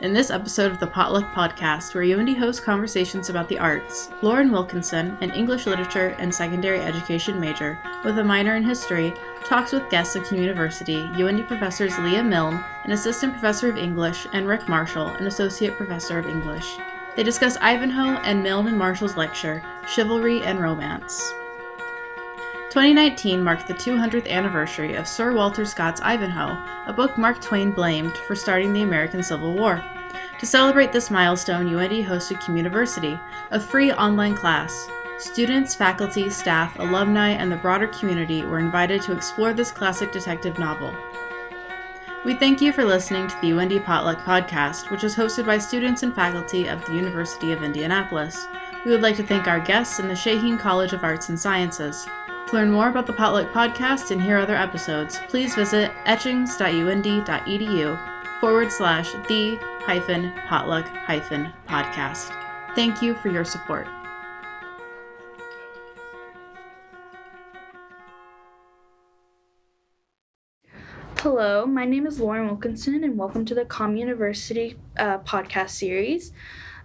In this episode of the Potluck Podcast, where UIndy hosts conversations about the arts, Lauren Wilkinson, an English literature and secondary education major with a minor in history, talks with guests of Kean University, UIndy professors Leah Milne, an assistant professor of English, and Rick Marshall, an associate professor of English. They discuss Ivanhoe and Milne and Marshall's lecture, Chivalry and Romance. 2019 marked the 200th anniversary of Sir Walter Scott's Ivanhoe, a book Mark Twain blamed for starting the American Civil War. To celebrate this milestone, UIndy hosted Communiversity, a free online class. Students, faculty, staff, alumni, and the broader community were invited to explore this classic detective novel. We thank you for listening to the UIndy Potluck podcast, which is hosted by students and faculty of the University of Indianapolis. We would like to thank our guests in the Shaheen College of Arts and Sciences. Learn more about the Potluck podcast and hear other episodes, please visit etchings.uindy.edu forward slash the hyphen potluck hyphen podcast. Thank you for your support. Hello, my name is Lauren Wilkinson, and welcome to the Communiversity uh, podcast series.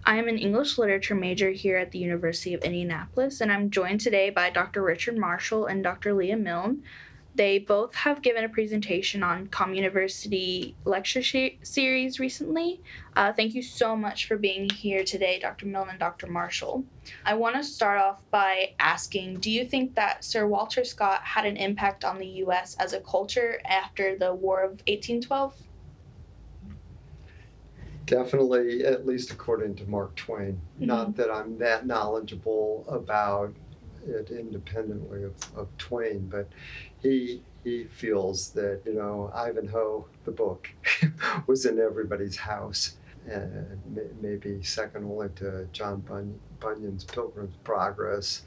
I am an English literature major here at the University of Indianapolis, and I'm joined today by Dr. Richard Marshall and Dr. Leah Milne. They both have given a presentation on Communiversity lecture sh- series recently. Uh, thank you so much for being here today, Dr. Milne and Dr. Marshall. I want to start off by asking Do you think that Sir Walter Scott had an impact on the U.S. as a culture after the War of 1812? Definitely, at least according to Mark Twain. Mhm. Not that I'm that knowledgeable about it independently of, of Twain, but he he feels that you know Ivanhoe, the book, was in everybody's house, and maybe second only to John Bun- Bunyan's Pilgrim's Progress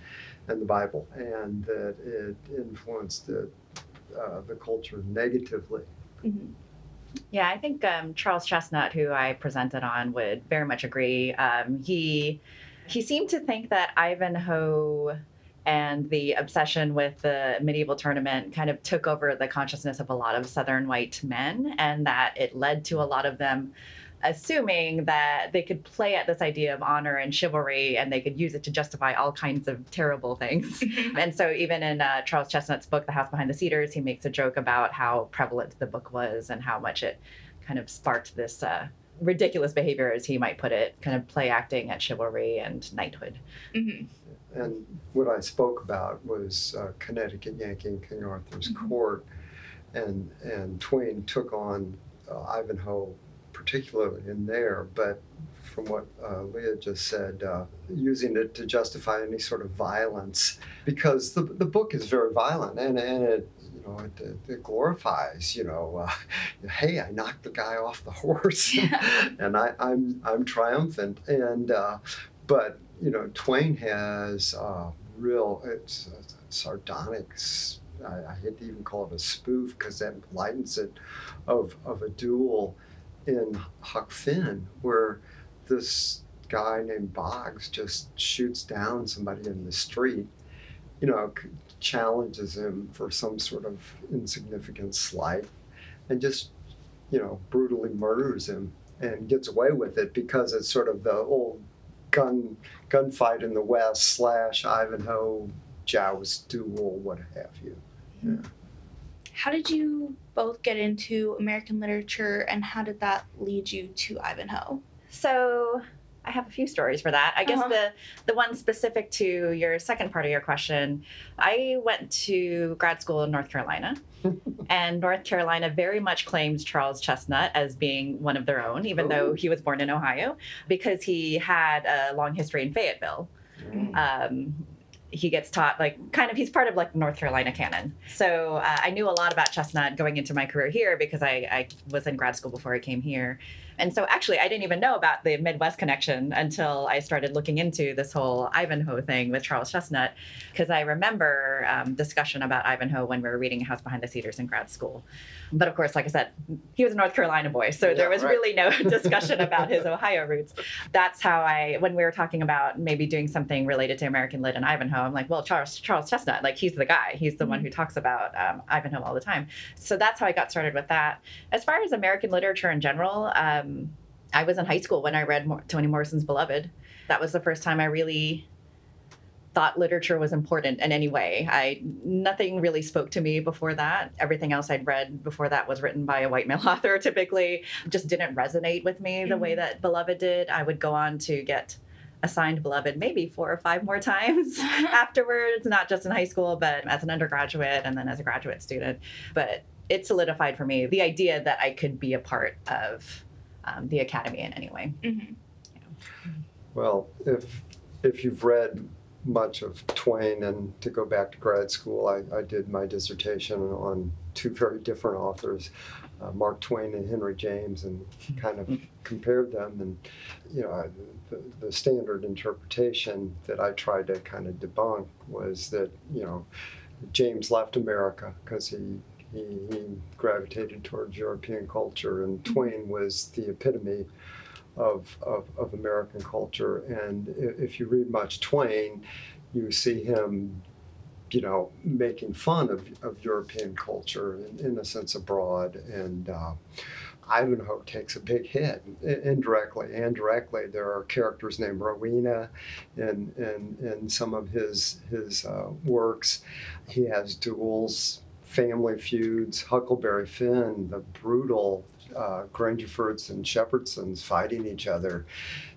and the Bible, and that it influenced the, uh, the culture negatively. Mhm. Yeah, I think um, Charles Chesnutt, who I presented on, would very much agree. Um, he he seemed to think that Ivanhoe and the obsession with the medieval tournament kind of took over the consciousness of a lot of Southern white men, and that it led to a lot of them assuming that they could play at this idea of honor and chivalry and they could use it to justify all kinds of terrible things. and so, even in uh, Charles Chesnutt's book, The House Behind the Cedars, he makes a joke about how prevalent the book was and how much it kind of sparked this uh, ridiculous behavior, as he might put it, kind of play acting at chivalry and knighthood. Mhm. And what I spoke about was uh, Connecticut Yankee and King Arthur's Court, and and Twain took on uh, Ivanhoe particularly in there, but from what uh, Leah just said, uh, using it to justify any sort of violence, because the, the book is very violent and, and it you know it, it, it glorifies you know uh, hey I knocked the guy off the horse and I, I'm I'm triumphant and uh, but you know, Twain has uh, real it's sardonic. I hate to even call it a spoof because that lightens it of of a duel in Huck Finn where this guy named Boggs just shoots down somebody in the street. You know, challenges him for some sort of insignificant slight, and just you know brutally murders him and gets away with it because it's sort of the old gun gunfight in the West slash Ivanhoe joust duel, what have you. How did you both get into American literature, and how did that lead you to Ivanhoe? So I have a few stories for that. I guess Uh-huh. the the one specific to your second part of your question, I went to grad school in North Carolina. and North Carolina very much claims Charles Chesnutt as being one of their own, even though Oh. he was born in Ohio, because he had a long history in Fayetteville. Um, he gets taught like kind of he's part of like North Carolina canon. So uh, I knew a lot about Chesnutt going into my career here because I, I was in grad school before I came here. And so actually I didn't even know about the Midwest connection until I started looking into this whole Ivanhoe thing with Charles Chesnutt because I remember um, discussion about Ivanhoe when we were reading House Behind the Cedars in grad school. But of course, like I said, he was a North Carolina boy, so Yeah, there was right. really no discussion about his Ohio roots. That's how I, when we were talking about maybe doing something related to American Lit and Ivanhoe, I'm like, well, Charles Charles Chesnutt, like he's the guy. He's the one who talks about um, Ivanhoe all the time. So that's how I got started with that. As far as American literature in general, um, I was in high school when I read Mor- Toni Morrison's Beloved. That was the first time I really thought literature was important in any way. I nothing really spoke to me before that. Everything else I'd read before that was written by a white male author typically just didn't resonate with me the way that Beloved did. I would go on to get assigned Beloved maybe four or five more times afterwards, not just in high school, but as an undergraduate and then as a graduate student. But it solidified for me the idea that I could be a part of um, the academy in any way. Mhm. Well, if if you've read much of Twain, and to go back to grad school, I, I did my dissertation on two very different authors, uh, Mark Twain and Henry James, and kind of compared them. And you know, I, the, the standard interpretation that I tried to kind of debunk was that you know, James left America because he. He, he gravitated towards European culture, and Twain was the epitome of, of, of American culture. And if you read much Twain, you see him, you know, making fun of, of European culture in, in a sense abroad. And uh, Ivanhoe takes a big hit indirectly and directly. There are characters named Rowena in, in, in some of his, his uh, works. He has duels, family feuds, Huckleberry Finn, the brutal uh, Grangerfords and Shepherdsons fighting each other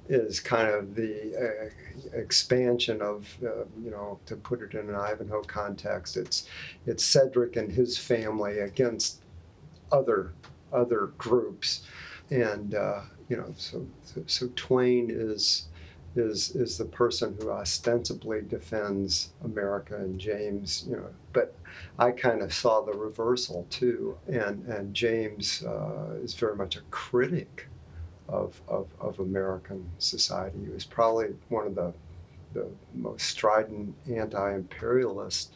is kind of the uh, expansion of, uh, you know, to put it in an Ivanhoe context, it's it's Cedric and his family against other other groups, and uh, you know, so, so so Twain is is is the person who ostensibly defends America and James, you know, but I kind of saw the reversal too, and and James uh, is very much a critic of, of of American society. He was probably one of the the most strident anti-imperialists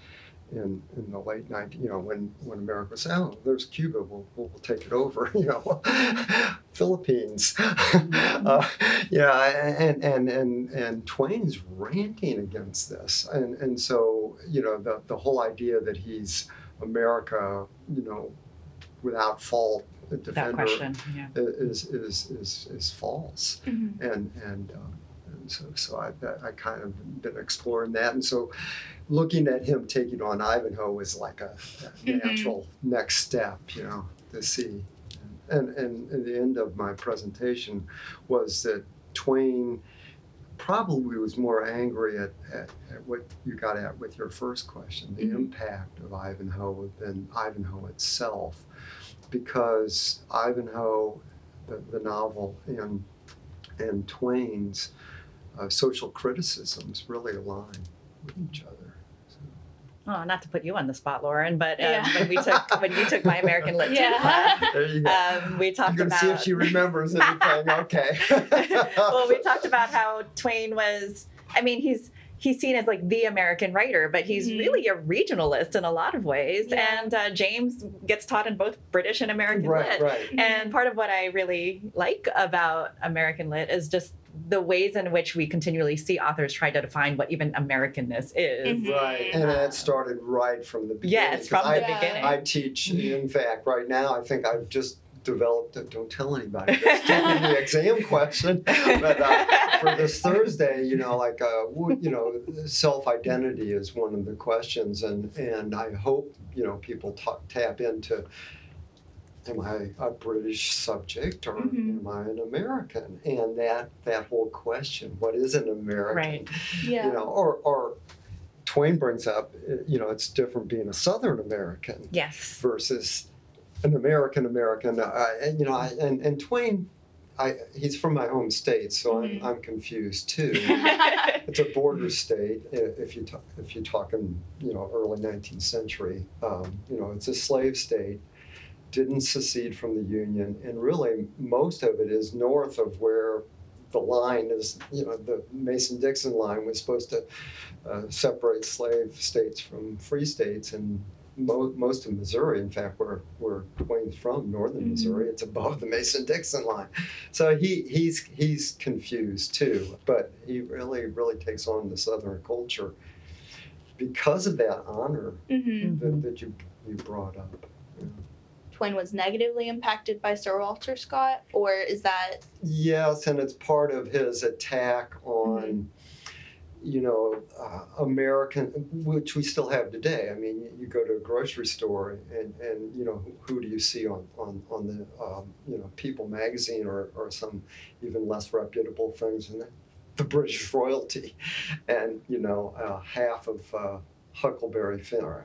in in the late 90s. You know, when when America was, oh, there's Cuba, we'll we'll, we'll take it over. You know, Philippines. uh, yeah, and and and and Twain's ranting against this, and and so you know the the whole idea that he's America, you know, without fault, defender question. Yeah. is is is is false, Mhm. and and. Um, and so, so I, I kind of been exploring that, and so looking at him taking on Ivanhoe was like a, a Mhm. natural next step, you know, to see. And, and, and the end of my presentation was that Twain probably was more angry at, at, at what you got at with your first question, the Mhm. impact of Ivanhoe than Ivanhoe itself, because Ivanhoe, the, the novel, and and Twain's uh, social criticisms really align with each other. So, Oh, not to put you on the spot, Lauren, but um, Yeah. when we took when you took my American Lit Yeah. class, there you go. um, we You're talked gonna about. see if she remembers anything. Okay. well, we talked about how Twain was. I mean, he's he's seen as like the American writer, but he's Mhm. really a regionalist in a lot of ways. Yeah. And uh, James gets taught in both British and American right, lit. right. And part of what I really like about American lit is just the ways in which we continually see authors try to define what even Americanness is. Mhm. Right, and that started right from the beginning. Yes, 'cause from I, the Yeah. beginning. I teach, in fact, right now, I think I've just developed, a, don't tell anybody, this taking the exam question, but uh, for this Thursday, you know, like, uh, you know, self-identity is one of the questions, and, and I hope, you know, people ta- tap into, am I a British subject or Mhm. am I an American? And that, that whole question, what is an American? Right. Yeah. you know, or or Twain brings up, you know, it's different being a Southern American Yes. versus an American American. Uh, and, you know, I, and and Twain, I he's from my home state, so. I'm I'm confused too. it's a border state if you talk if you're talking you know early 19th century. Um, you know, it's a slave state. Didn't secede from the Union, and really most of it is north of where the line is. You know, the Mason-Dixon line was supposed to uh, separate slave states from free states, and mo- most of Missouri, in fact, where where Twain's from, northern Mhm. Missouri, it's above the Mason-Dixon line. So he he's he's confused too, but he really really takes on the Southern culture because of that honor Mhm. that, that you you brought up. Yeah. Twain was negatively impacted by Sir Walter Scott, or is that Yes, and it's part of his attack on, you know, uh, American, which we still have today. I mean, you, you go to a grocery store and, and you know, who, who do you see on, on, on the, um, you know, People magazine or, or some even less reputable things and the British royalty. And, you know, uh, half of uh, Huckleberry Finn, or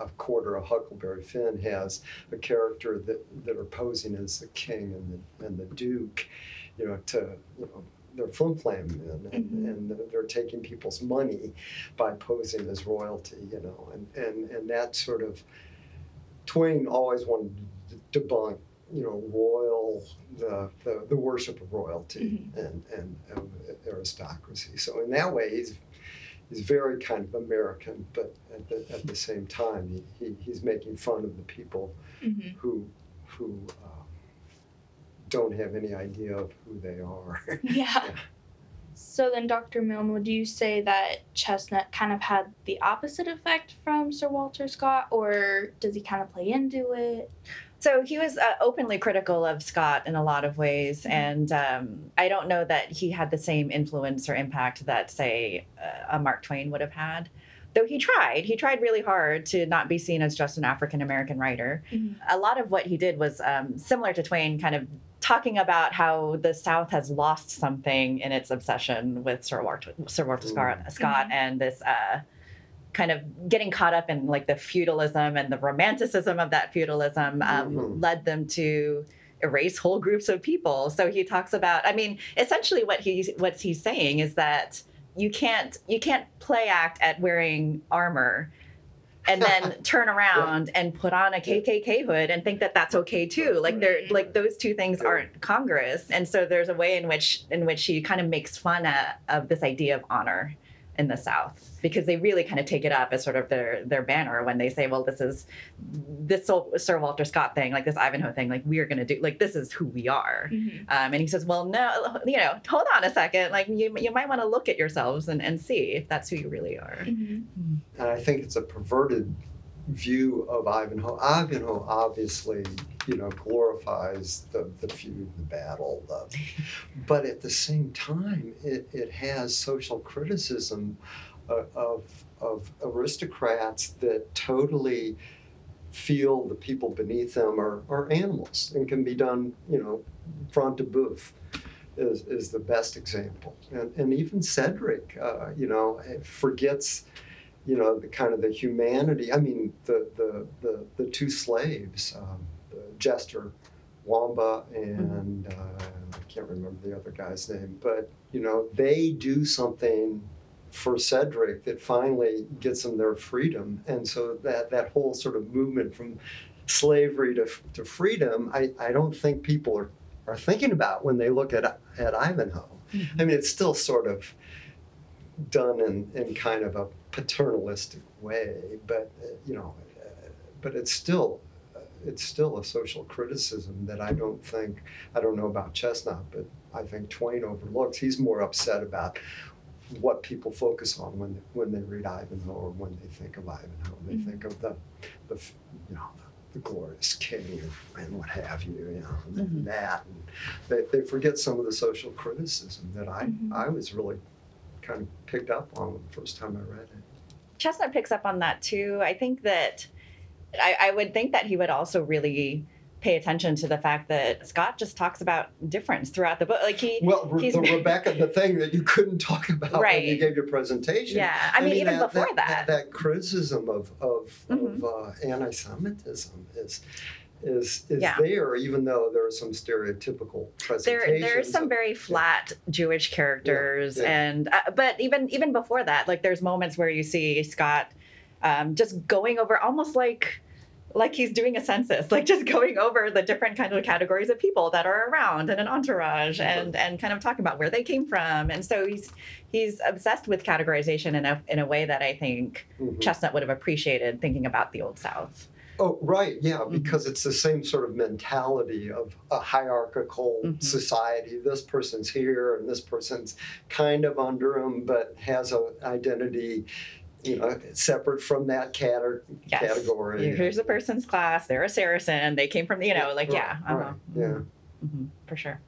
a, quarter of Huckleberry Finn has a character that, that are posing as the king and the, and the duke, you know, to, you know, they're flim flam men and, Mhm. and they're taking people's money by posing as royalty, you know, and, and, and that sort of, Twain always wanted to debunk, you know, royal, the, the, the worship of royalty and, and um, aristocracy. So in that way, he's, he's very kind of American, but at the, at the same time, he, he, he's making fun of the people Mhm. who who uh, don't have any idea of who they are. Yeah. So then, Dr. Milne, would you say that Chesnutt kind of had the opposite effect from Sir Walter Scott, or does he kind of play into it? So he was uh, openly critical of Scott in a lot of ways, Mhm. and um, I don't know that he had the same influence or impact that, say, uh, a Mark Twain would have had. Though he tried, he tried really hard to not be seen as just an African American writer. Mhm. A lot of what he did was um, similar to Twain, kind of talking about how the South has lost something in its obsession with Sir Walter, Sir Walter Scott, Scott Mhm. and this. Uh, kind of getting caught up in like the feudalism and the romanticism of that feudalism um, Mhm. led them to erase whole groups of people. So he talks about, I mean, essentially what he's what he's saying is that you can't you can't play act at wearing armor and then turn around and put on a KKK hood and think that that's okay too. Like they're like those two things Yeah. aren't congruous. And so there's a way in which in which he kind of makes fun at, of this idea of honor in the South because they really kind of take it up as sort of their their banner when they say, well, this is this Sir- Sir Walter Scott thing, like this Ivanhoe thing, like we are going to do, like this is who we are. Mhm. Um, and he says, well, no, you know, hold on a second, like you you might want to look at yourselves and, and see if that's who you really are. Mhm. and I think it's a perverted view of Ivanhoe. Ivanhoe obviously, you know, glorifies the, the feud, the battle, the, but at the same time, it, it has social criticism of, of, of aristocrats that totally feel the people beneath them are, are animals and can be done, you know, front de boeuf is, is the best example. And, and even Cedric, uh, you know, forgets you know, the kind of the humanity. I mean, the the the, the two slaves, um, the jester, Wamba, and uh, I can't remember the other guy's name, but you know, they do something for Cedric that finally gets them their freedom, and so that that whole sort of movement from slavery to to freedom, I, I don't think people are are thinking about when they look at at Ivanhoe. I mean, it's still sort of done in, in kind of a paternalistic way, but uh, you know, uh, but it's still uh, it's still a social criticism that I don't think I don't know about Chesnutt, but I think Twain overlooks. He's more upset about what people focus on when they, when they read Ivanhoe or when they think of Ivanhoe. They Mhm. think of the the you know the, the glorious king and what have you, you know, and Mhm. that. And they, they forget some of the social criticism that I Mhm. I was really kind of picked up on the first time I read it. Chesnutt picks up on that too. I think that I, I would think that he would also really pay attention to the fact that Scott just talks about difference throughout the book. Like he, Well, Re- he's- the Rebecca, the thing that you couldn't talk about when you gave your presentation. yeah. I mean, even before that, that, criticism of of, Mhm. of uh, anti-Semitism is is is Yeah. there, even though there are some stereotypical presentations. there there's some very flat Jewish characters, yeah. and uh, but even even before that, like there's moments where you see Scott um, just going over almost like like he's doing a census, like just going over the different kind of categories of people that are around and an entourage, and and kind of talking about where they came from, and so he's he's obsessed with categorization in a in a way that I think Mhm. Chesnutt would have appreciated thinking about the Old South. Oh, right, yeah, Mhm. because it's the same sort of mentality of a hierarchical Mhm. society. This person's here and this person's kind of under him, but has an identity you know, separate from that cate- Yes. category. Here's a person's class. They're a Saracen. They came from the, you know, like, yeah. Uh-huh. yeah. hmm for sure.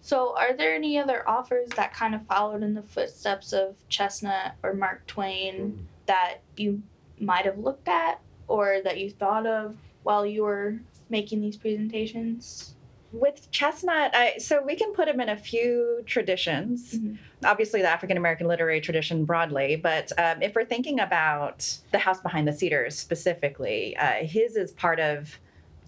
So, are there any other authors that kind of followed in the footsteps of Chesnutt or Mark Twain Mm. that you might have looked at or that you thought of while you were making these presentations? With Chesnutt, I, so we can put him in a few traditions. Mhm. Obviously, the African American literary tradition broadly, but um, if we're thinking about The House Behind the Cedars specifically, uh, his is part of,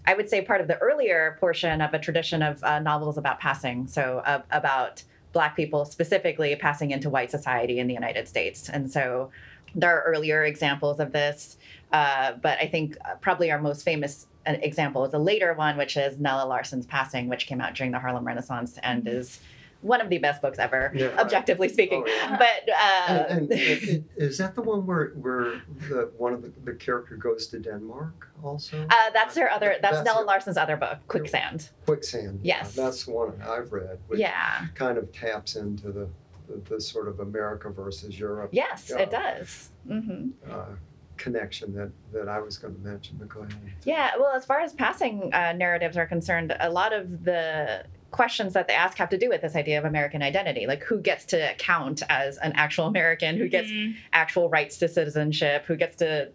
I would say, part of the earlier portion of a tradition of uh, novels about passing. So, uh, about Black people specifically passing into white society in the United States. And so, there are earlier examples of this, uh, but I think uh, probably our most famous uh, example is a later one, which is Nella Larsen's Passing, which came out during the Harlem Renaissance and Mhm. is one of the best books ever, Yeah, right. objectively speaking. Oh, yeah. But uh, And, and, and is that the one where where the one of the, the character goes to Denmark also? uh, that's her other. That's, That's Nella her- Larsen's other book, Quicksand. Quicksand. yeah, Yes. that's the one I've read. Which Yeah. kind of taps into the, the, the sort of America versus Europe Yes, Yeah. it does. hmm uh, connection that, that I was going to mention. But go ahead. Yeah, well, as far as passing uh, narratives are concerned, a lot of the questions that they ask have to do with this idea of American identity. Like, who gets to count as an actual American? Who gets Mhm. actual rights to citizenship? Who gets to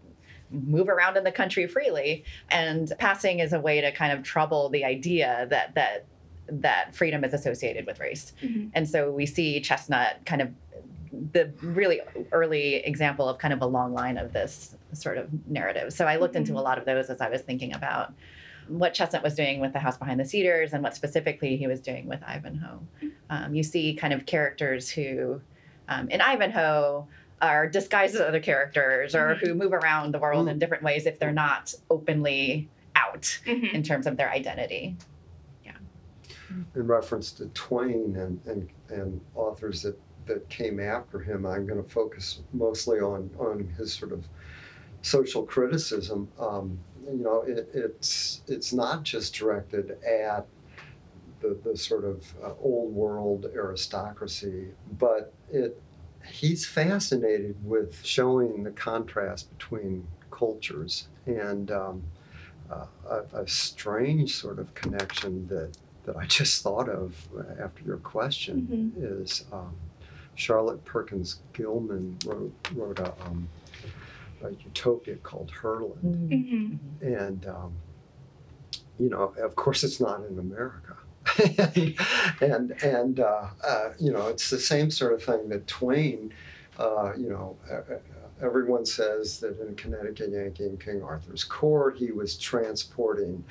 move around in the country freely? And passing is a way to kind of trouble the idea that that that freedom is associated with race. Mhm. And so we see Chesnutt kind of the really early example of kind of a long line of this sort of narrative. So I looked into Mhm. a lot of those as I was thinking about what Chesnutt was doing with the House Behind the Cedars and what specifically he was doing with Ivanhoe. Um, you see kind of characters who, um, in Ivanhoe, are disguised as other characters or Mhm. who move around the world Mm. in different ways if they're not openly out Mhm. in terms of their identity. In reference to Twain and, and, and authors that, that came after him, I'm going to focus mostly on, on his sort of social criticism. Um, you know, it, it's, it's not just directed at the, the sort of uh, old world aristocracy, but it, he's fascinated with showing the contrast between cultures and um, uh, a, a strange sort of connection that that I just thought of after your question is um, Charlotte Perkins Gilman wrote wrote a, um, a utopia called Herland, Mhm. and um, you know, of course, it's not in America. and and uh, uh, you know it's the same sort of thing that Twain, uh, you know, uh, everyone says that in Connecticut Yankee in King Arthur's Court he was transporting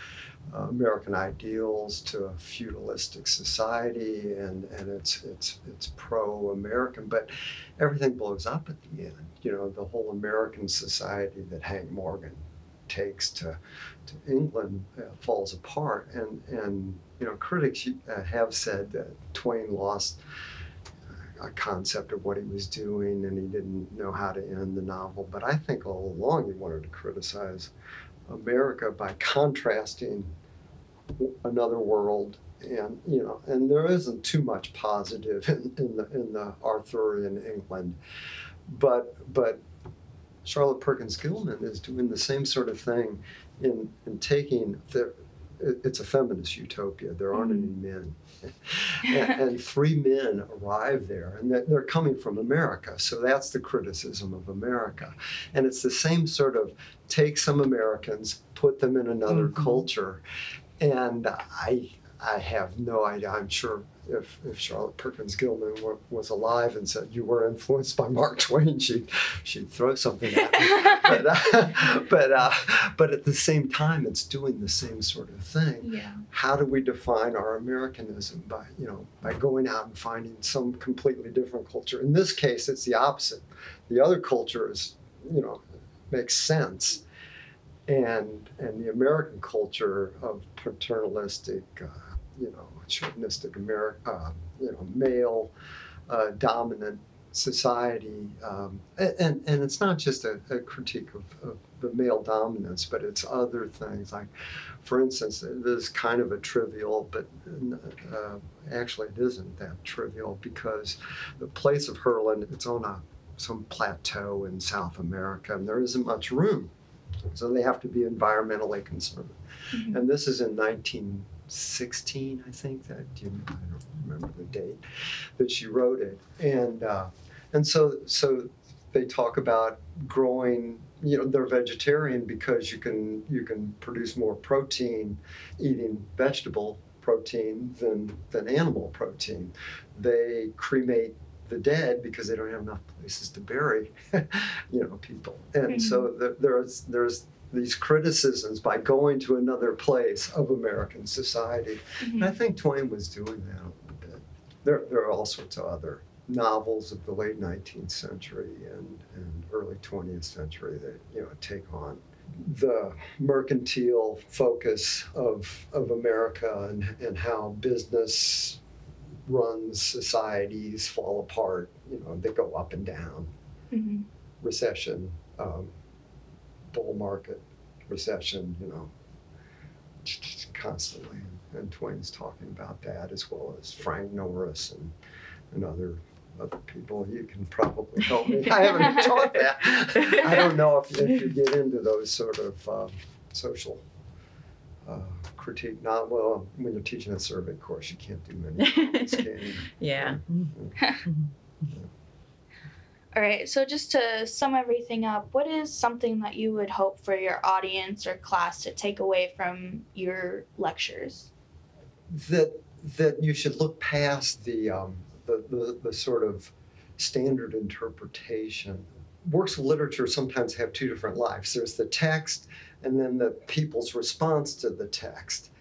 uh, American ideals to a feudalistic society, and, and it's it's it's pro-American, but everything blows up at the end. You know, the whole American society that Hank Morgan takes to to England uh, falls apart, and and you know critics uh, have said that Twain lost a concept of what he was doing, and he didn't know how to end the novel. But I think all along he wanted to criticize America by contrasting another world and you know and there isn't too much positive in, in the in the Arthurian England. But but Charlotte Perkins Gilman is doing the same sort of thing in in taking the it's a feminist utopia. There aren't any mm-hmm. men and, and three men arrive there and they're- they're coming from America so that's the criticism of America and it's the same sort of take some Americans put them in another Mhm. culture and I I have no idea. I'm sure if, if Charlotte Perkins Gilman were, was alive and said you were influenced by Mark Twain, she'd she'd throw something at me. but uh, but uh, but at the same time, it's doing the same sort of thing. Yeah. How do we define our Americanism by you know by going out and finding some completely different culture? In this case, it's the opposite. The other culture is you know makes sense and and the American culture of paternalistic, uh, you know, chauvinistic America, uh, you know, male uh, dominant society, um, and and it's not just a, a critique of, of the male dominance, but it's other things like, for instance, this is kind of a trivial, but uh, actually it isn't that trivial because the place of Herland, it's on a some plateau in South America, and there isn't much room. So they have to be environmentally concerned. Mhm. And this is in 1916, I think. That I don't remember the date that she wrote it. And uh, and so so they talk about growing. You know, they're vegetarian because you can you can produce more protein eating vegetable protein than than animal protein. They cremate the dead because they don't have enough places to bury, you know, people. And so there, there's there's these criticisms by going to another place of American society. And I Mhm. think Twain was doing that a little bit. There, there are all sorts of other novels of the late 19th century and, and early 20th century that you know take on the mercantile focus of, of America and, and how business runs societies fall apart. You know, they go up and down Mhm. recession, um, bull market, recession, you know, constantly. And Twain's talking about that as well as Frank Norris and, and other other people. You can probably help me. I haven't taught that. I don't know if, if you get into those sort of um, social uh, critique. Not well when you're teaching a survey course, you can't do many. things, can you? yeah. All right, so just to sum everything up, what is something that you would hope for your audience or class to take away from your lectures? that that you should look past the um, the, the the sort of standard interpretation. Works of literature sometimes have two different lives. There's the text, and then the people's response to the text.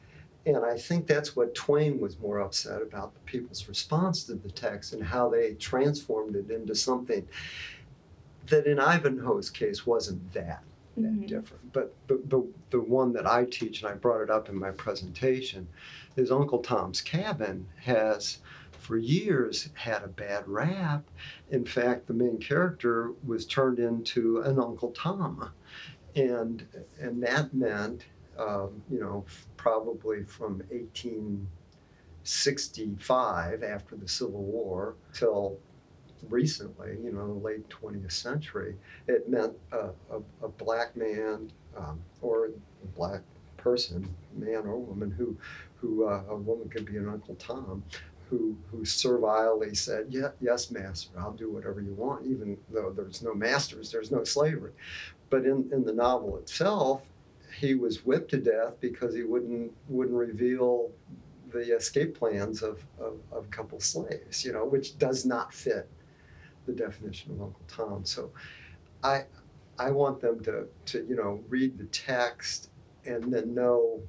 And I think that's what Twain was more upset about the people's response to the text and how they transformed it into something that, in Ivanhoe's case, wasn't that that Mhm. different. But the, the, the one that I teach, and I brought it up in my presentation, is Uncle Tom's Cabin has for years had a bad rap. In fact, the main character was turned into an Uncle Tom. And, and that meant, um, you know, probably from 1865 after the Civil War till recently, you know, the late 20th century, it meant a, a, a black man um, or a black person, man or woman, who, who uh, a woman could be an Uncle Tom, who, who servilely said, yeah, yes, master, I'll do whatever you want, even though there's no masters, there's no slavery. But in, in the novel itself, he was whipped to death because he wouldn't wouldn't reveal the escape plans of, of, of a couple slaves, you know, which does not fit the definition of Uncle Tom. So I I want them to, to you know read the text and then know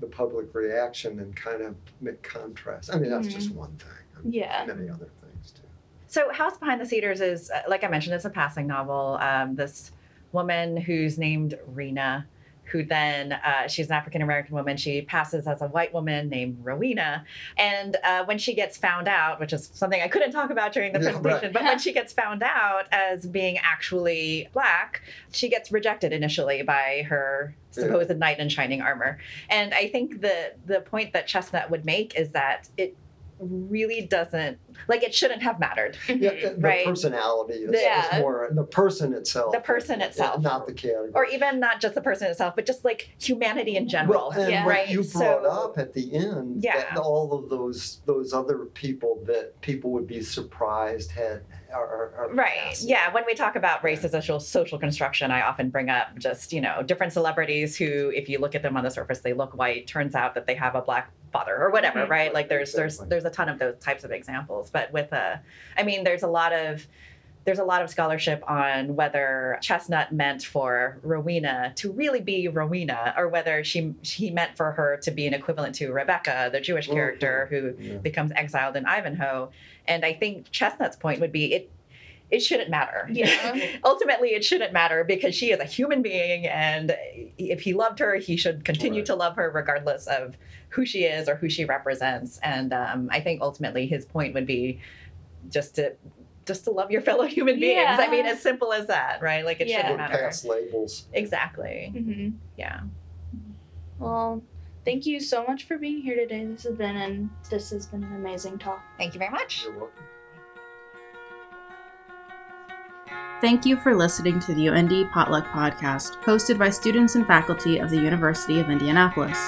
the public reaction and kind of make contrast. I mean that's just one thing. I mean, Yeah. Many other things too. So, House Behind the Cedars is, uh, like I mentioned, it's a passing novel. Um, this woman who's named Rena, who then, uh, she's an African American woman. She passes as a white woman named Rowena. And uh, when she gets found out, which is something I couldn't talk about during the presentation, but when she gets found out as being actually black, she gets rejected initially by her supposed knight in shining armor. And I think the the point that Chesnutt would make is that it really doesn't like it shouldn't have mattered. Yeah, the Right. personality is, The- Yeah. is more the person itself. The person itself. not the category. Or even not just the person itself, but just like humanity in general. Well, and Yeah. what Right, you brought so- up at the end, Yeah. that all of those those other people that people would be surprised had are, are, Right. passing. Yeah. When we talk about race as social social construction, I often bring up just you know different celebrities who, if you look at them on the surface, they look white. Turns out that they have a black father or whatever. Mhm. Right. Like there's there's there's a ton of those types of examples. But with a, I mean, there's a lot of there's a lot of scholarship on whether Chesnutt meant for Rowena to really be Rowena, or whether she he meant for her to be an equivalent to Rebecca, the Jewish Mhm. character who Yeah. becomes exiled in Ivanhoe. And I think Chesnutt's point would be it it shouldn't matter. Yeah. Ultimately, it shouldn't matter because she is a human being, and if he loved her, he should continue Right. to love her regardless of who she is or who she represents. And um, I think ultimately his point would be just to just to love your fellow human beings. Yeah. I mean, as simple as that, right? Like it Yeah. shouldn't Look matter. past labels. Exactly. hmm Yeah. Well, thank you so much for being here today. This has been and this has been an amazing talk. Thank you very much. You're welcome. Thank you for listening to the UIndy Potluck Podcast, hosted by students and faculty of the University of Indianapolis.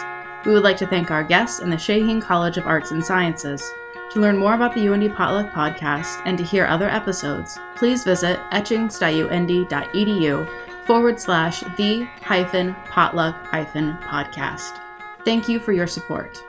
We would like to thank our guests in the Shaheen College of Arts and Sciences. To learn more about the UIndy Potluck Podcast and to hear other episodes, please visit etchings.uindy.edu forward slash the hyphen potluck hyphen podcast. Thank you for your support.